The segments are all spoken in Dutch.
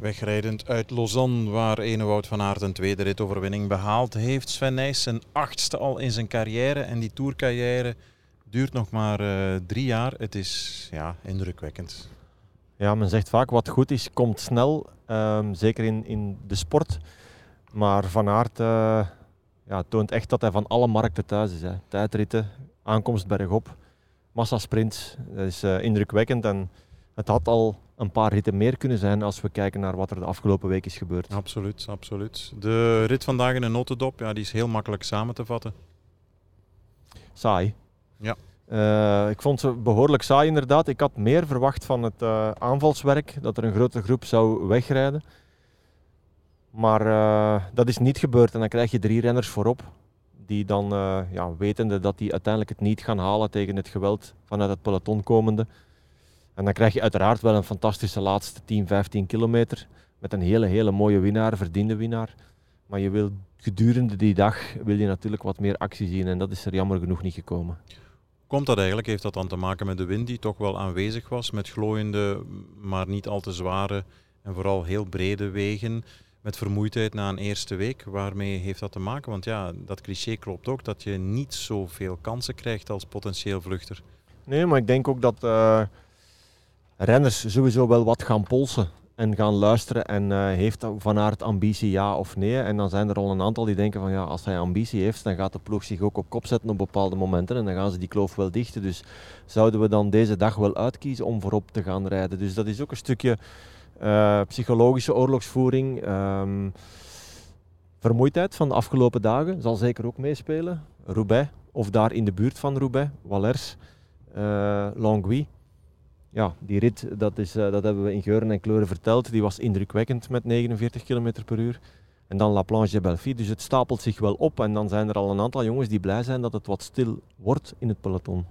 Wegrijdend uit Lausanne, waar Enewoud van Aert een tweede ritoverwinning behaald heeft. Sven Nijs zijn achtste al in zijn carrière. En die tourcarrière duurt nog maar uh, drie jaar. Het is ja, indrukwekkend. Ja, men zegt vaak wat goed is, komt snel. Um, zeker in, in de sport. Maar Van Aert uh, ja, toont echt dat hij van alle markten thuis is. Hè. Tijdritten, aankomst bergop, massasprints. Dat is uh, indrukwekkend. En het had al een paar ritten meer kunnen zijn als we kijken naar wat er de afgelopen week is gebeurd. Absoluut, absoluut. De rit vandaag in een notendop, ja, die is heel makkelijk samen te vatten. Saai. Ja. Uh, ik vond ze behoorlijk saai inderdaad. Ik had meer verwacht van het uh, aanvalswerk, dat er een grote groep zou wegrijden. Maar uh, dat is niet gebeurd en dan krijg je drie renners voorop. Die dan, ja, wetende dat die uiteindelijk het niet gaan halen tegen het geweld vanuit het peloton komende, en dan krijg je uiteraard wel een fantastische laatste 10, 15 kilometer. Met een hele, hele mooie winnaar, verdiende winnaar. Maar je wil gedurende die dag wil je natuurlijk wat meer actie zien. En dat is er jammer genoeg niet gekomen. Komt dat eigenlijk? Heeft dat dan te maken met de wind die toch wel aanwezig was? Met glooiende, maar niet al te zware en vooral heel brede wegen. Met vermoeidheid na een eerste week. Waarmee heeft dat te maken? Want ja, dat cliché klopt ook dat je niet zoveel kansen krijgt als potentieel vluchter. Nee, maar ik denk ook dat. Uh renners sowieso wel wat gaan polsen en gaan luisteren. En uh, heeft Van Aert ambitie, ja of nee? En dan zijn er al een aantal die denken van ja, als hij ambitie heeft, dan gaat de ploeg zich ook op kop zetten op bepaalde momenten. En dan gaan ze die kloof wel dichten. Dus zouden we dan deze dag wel uitkiezen om voorop te gaan rijden. Dus dat is ook een stukje uh, psychologische oorlogsvoering. Um, vermoeidheid van de afgelopen dagen zal zeker ook meespelen. Roubaix, of daar in de buurt van Roubaix, Wallers, uh, Longwy ja, die rit, dat, is, uh, dat hebben we in geuren en kleuren verteld. Die was indrukwekkend met 49 km per uur. En dan La Planche de Belfi. Dus het stapelt zich wel op. En dan zijn er al een aantal jongens die blij zijn dat het wat stil wordt in het peloton.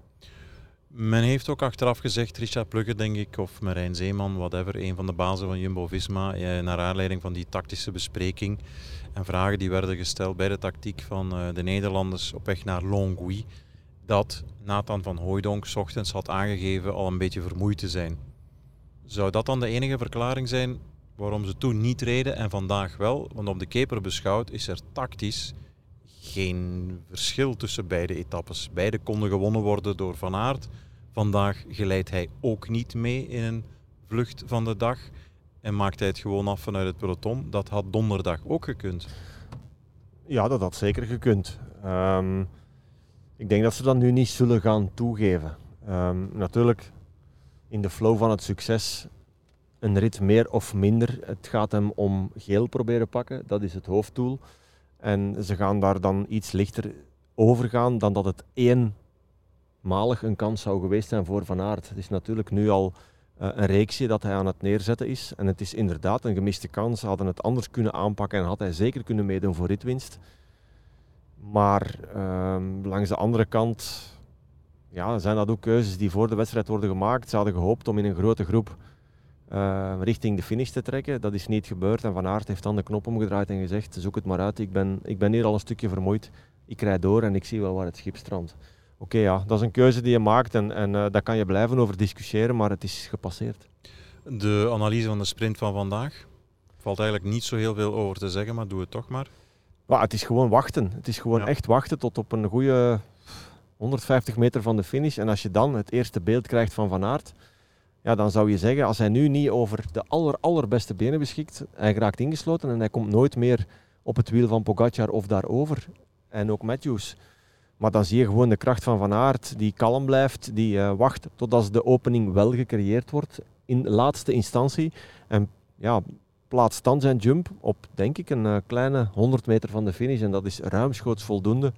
Men heeft ook achteraf gezegd, Richard Plugge denk ik, of Marijn Zeeman, whatever, een van de bazen van Jumbo-Visma, eh, naar aanleiding van die tactische bespreking en vragen die werden gesteld bij de tactiek van uh, de Nederlanders op weg naar Longwy dat Nathan van Hooijdonk ochtends had aangegeven al een beetje vermoeid te zijn. Zou dat dan de enige verklaring zijn waarom ze toen niet reden en vandaag wel? Want op de keper beschouwd is er tactisch geen verschil tussen beide etappes. Beide konden gewonnen worden door Van Aert. Vandaag geleidt hij ook niet mee in een vlucht van de dag en maakt hij het gewoon af vanuit het peloton. Dat had donderdag ook gekund. Ja, dat had zeker gekund. Um, ik denk dat ze dat nu niet zullen gaan toegeven. Um, natuurlijk, in de flow van het succes, een rit meer of minder. Het gaat hem om geel proberen pakken, dat is het hoofddoel. En ze gaan daar dan iets lichter over gaan dan dat het eenmalig een kans zou geweest zijn voor Van Aert. Het is natuurlijk nu al uh, een reeksje dat hij aan het neerzetten is. En het is inderdaad een gemiste kans. Ze hadden het anders kunnen aanpakken en had hij zeker kunnen meedoen voor ritwinst. Maar um, langs de andere kant ja, zijn dat ook keuzes die voor de wedstrijd worden gemaakt. Ze hadden gehoopt om in een grote groep uh, richting de finish te trekken. Dat is niet gebeurd en Van Aert heeft dan de knop omgedraaid en gezegd zoek het maar uit, ik ben, ik ben hier al een stukje vermoeid. Ik rijd door en ik zie wel waar het schip strandt. Oké, ja, dat is een keuze die je maakt en, en uh, daar kan je blijven over discussiëren, maar het is gepasseerd. De analyse van de sprint van vandaag valt eigenlijk niet zo heel veel over te zeggen, maar doe het toch maar. Maar het is gewoon wachten. Het is gewoon echt wachten tot op een goede 150 meter van de finish. En als je dan het eerste beeld krijgt van Van Aert, ja, dan zou je zeggen, als hij nu niet over de aller, allerbeste benen beschikt, hij raakt ingesloten en hij komt nooit meer op het wiel van Pogacar of daarover. En ook Matthews. Maar dan zie je gewoon de kracht van Van Aert, die kalm blijft, die uh, wacht totdat de opening wel gecreëerd wordt in laatste instantie. En ja, plaatst dan zijn jump op, denk ik, een uh, kleine 100 meter van de finish. En dat is ruimschoots voldoende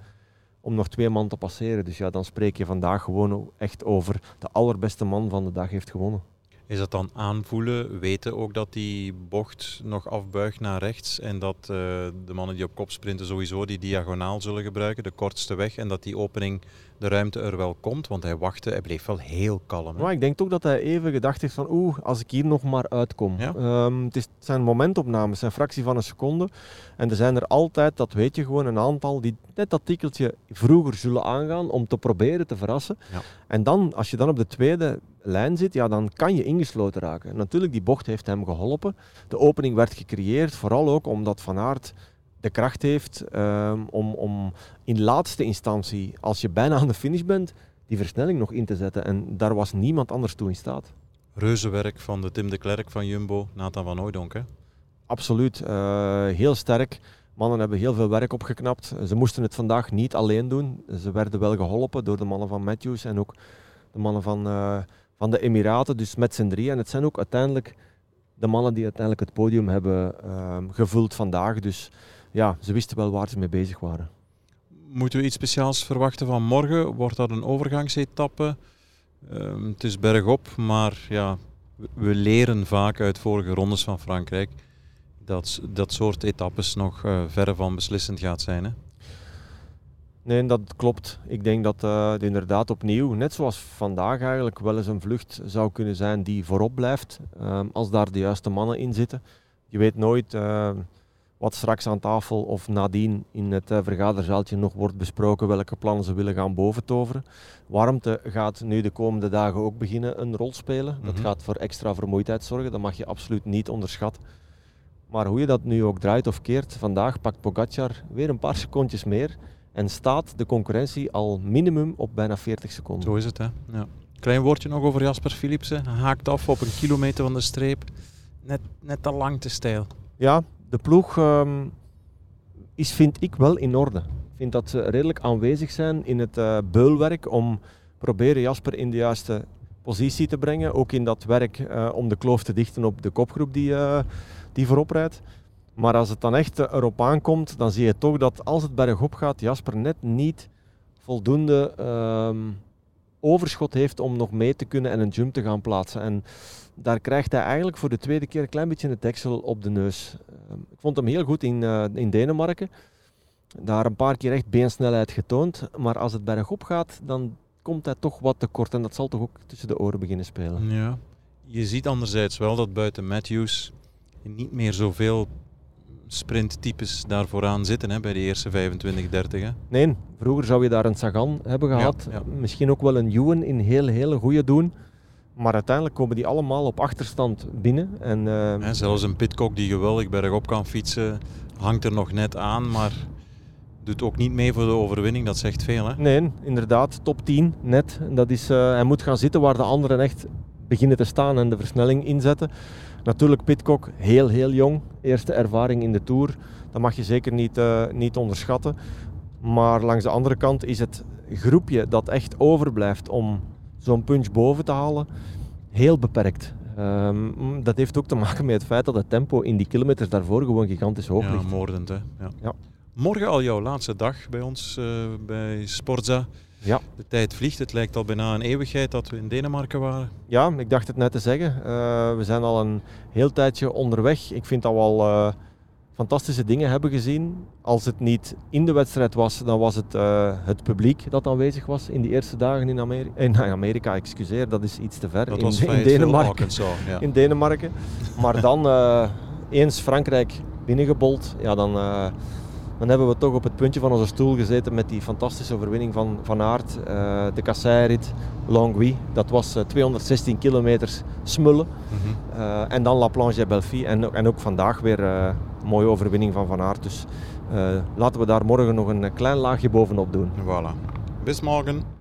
om nog twee man te passeren. Dus ja, dan spreek je vandaag gewoon echt over de allerbeste man van de dag heeft gewonnen. Is dat dan aanvoelen, weten ook dat die bocht nog afbuigt naar rechts en dat uh, de mannen die op kop sprinten sowieso die diagonaal zullen gebruiken, de kortste weg, en dat die opening de ruimte er wel komt? Want hij wachtte, hij bleef wel heel kalm. Maar ik denk toch dat hij even gedacht heeft van oeh, als ik hier nog maar uitkom. Ja? Um, het, is, het zijn momentopnames, het zijn fractie van een seconde. En er zijn er altijd, dat weet je gewoon, een aantal die net dat tikkeltje vroeger zullen aangaan om te proberen te verrassen. Ja. En dan, als je dan op de tweede lijn zit, ja, dan kan je ingesloten raken. Natuurlijk, die bocht heeft hem geholpen. De opening werd gecreëerd, vooral ook omdat Van Aert de kracht heeft ehm, om, om in laatste instantie, als je bijna aan de finish bent, die versnelling nog in te zetten. En daar was niemand anders toe in staat. Reuzenwerk van de Tim de Klerk van Jumbo, Nathan van Hooydonk. Hè? Absoluut, uh, heel sterk. Mannen hebben heel veel werk opgeknapt. Ze moesten het vandaag niet alleen doen. Ze werden wel geholpen door de mannen van Matthews en ook de mannen van, uh, van de Emiraten. Dus met z'n drie. En het zijn ook uiteindelijk de mannen die uiteindelijk het podium hebben uh, gevuld vandaag. Dus ja, ze wisten wel waar ze mee bezig waren. Moeten we iets speciaals verwachten van morgen? Wordt dat een overgangsetappe? Um, het is bergop, maar ja, we leren vaak uit vorige rondes van Frankrijk dat dat soort etappes nog uh, verre van beslissend gaat zijn. Hè? Nee, dat klopt. Ik denk dat uh, het inderdaad opnieuw, net zoals vandaag eigenlijk, wel eens een vlucht zou kunnen zijn die voorop blijft. Uh, als daar de juiste mannen in zitten. Je weet nooit uh, wat straks aan tafel of nadien in het vergaderzaaltje nog wordt besproken, welke plannen ze willen gaan boventoveren. Warmte gaat nu de komende dagen ook beginnen een rol spelen. Dat mhm. gaat voor extra vermoeidheid zorgen, dat mag je absoluut niet onderschatten. Maar hoe je dat nu ook draait of keert, vandaag pakt Pogacar weer een paar secondjes meer en staat de concurrentie al minimum op bijna 40 seconden. Zo is het, hè. Ja. Klein woordje nog over Jasper Philipsen. Haakt af op een kilometer van de streep. Net, net te lang te stijl. Ja, de ploeg um, is, vind ik, wel in orde. Ik vind dat ze redelijk aanwezig zijn in het uh, beulwerk om proberen Jasper in de juiste positie te brengen. Ook in dat werk uh, om de kloof te dichten op de kopgroep die... Uh, die voorop rijdt. Maar als het dan echt erop aankomt, dan zie je toch dat als het bergop gaat, Jasper net niet voldoende ehm, overschot heeft om nog mee te kunnen en een jump te gaan plaatsen. En daar krijgt hij eigenlijk voor de tweede keer een klein beetje het deksel op de neus. Ehm, ik vond hem heel goed in, uh, in Denemarken. Daar een paar keer echt beensnelheid getoond. Maar als het bergop gaat, dan komt hij toch wat tekort. En dat zal toch ook tussen de oren beginnen spelen. Ja. Je ziet anderzijds wel dat buiten Matthews niet meer zoveel sprinttypes daar vooraan zitten hè, bij de eerste 25, 30. Hè? Nee, vroeger zou je daar een Sagan hebben gehad. Misschien ook wel een Ewan in heel, hele goede doen. Maar uiteindelijk komen die allemaal op achterstand binnen. En, uh... zelfs een Pitcock die geweldig bergop kan fietsen, hangt er nog net aan, maar doet ook niet mee voor de overwinning. Dat zegt veel. Hè? Nee, inderdaad. Top 10 net. Dat is, uh, hij moet gaan zitten waar de anderen echt beginnen te staan en de versnelling inzetten. Natuurlijk Pitcock, heel heel jong, eerste ervaring in de Tour. Dat mag je zeker niet, uh, niet onderschatten. Maar langs de andere kant is het groepje dat echt overblijft om zo'n punch boven te halen, heel beperkt. Um, dat heeft ook te maken met het feit dat het tempo in die kilometers daarvoor gewoon gigantisch hoog ja, ligt. Moordend, hè? Ja. ja. Morgen al jouw laatste dag bij ons, uh, bij Sportza. Ja. De tijd vliegt. Het lijkt al bijna een eeuwigheid dat we in Denemarken waren. Ja, ik dacht het net te zeggen. Uh, we zijn al een heel tijdje onderweg. Ik vind dat we al uh, fantastische dingen hebben gezien. Als het niet in de wedstrijd was, dan was het uh, het publiek dat aanwezig was in die eerste dagen in Amerika. In Amerika, excuseer, dat is iets te ver. Dat in, was in Denemarken. ja. In Denemarken. Maar dan eens Frankrijk binnengebold, ja, dan dan hebben we toch op het puntje van onze stoel gezeten met die fantastische overwinning van Van Aert. Uh, de kasseirit, Longwy, dat was 216 eh, kilometer smullen. Mhm. uh, en dan La Planche Belfi en, en ook vandaag weer een mooie overwinning van Van Aert. Dus laten we daar morgen nog een klein laagje bovenop doen. Voilà. Bis morgen.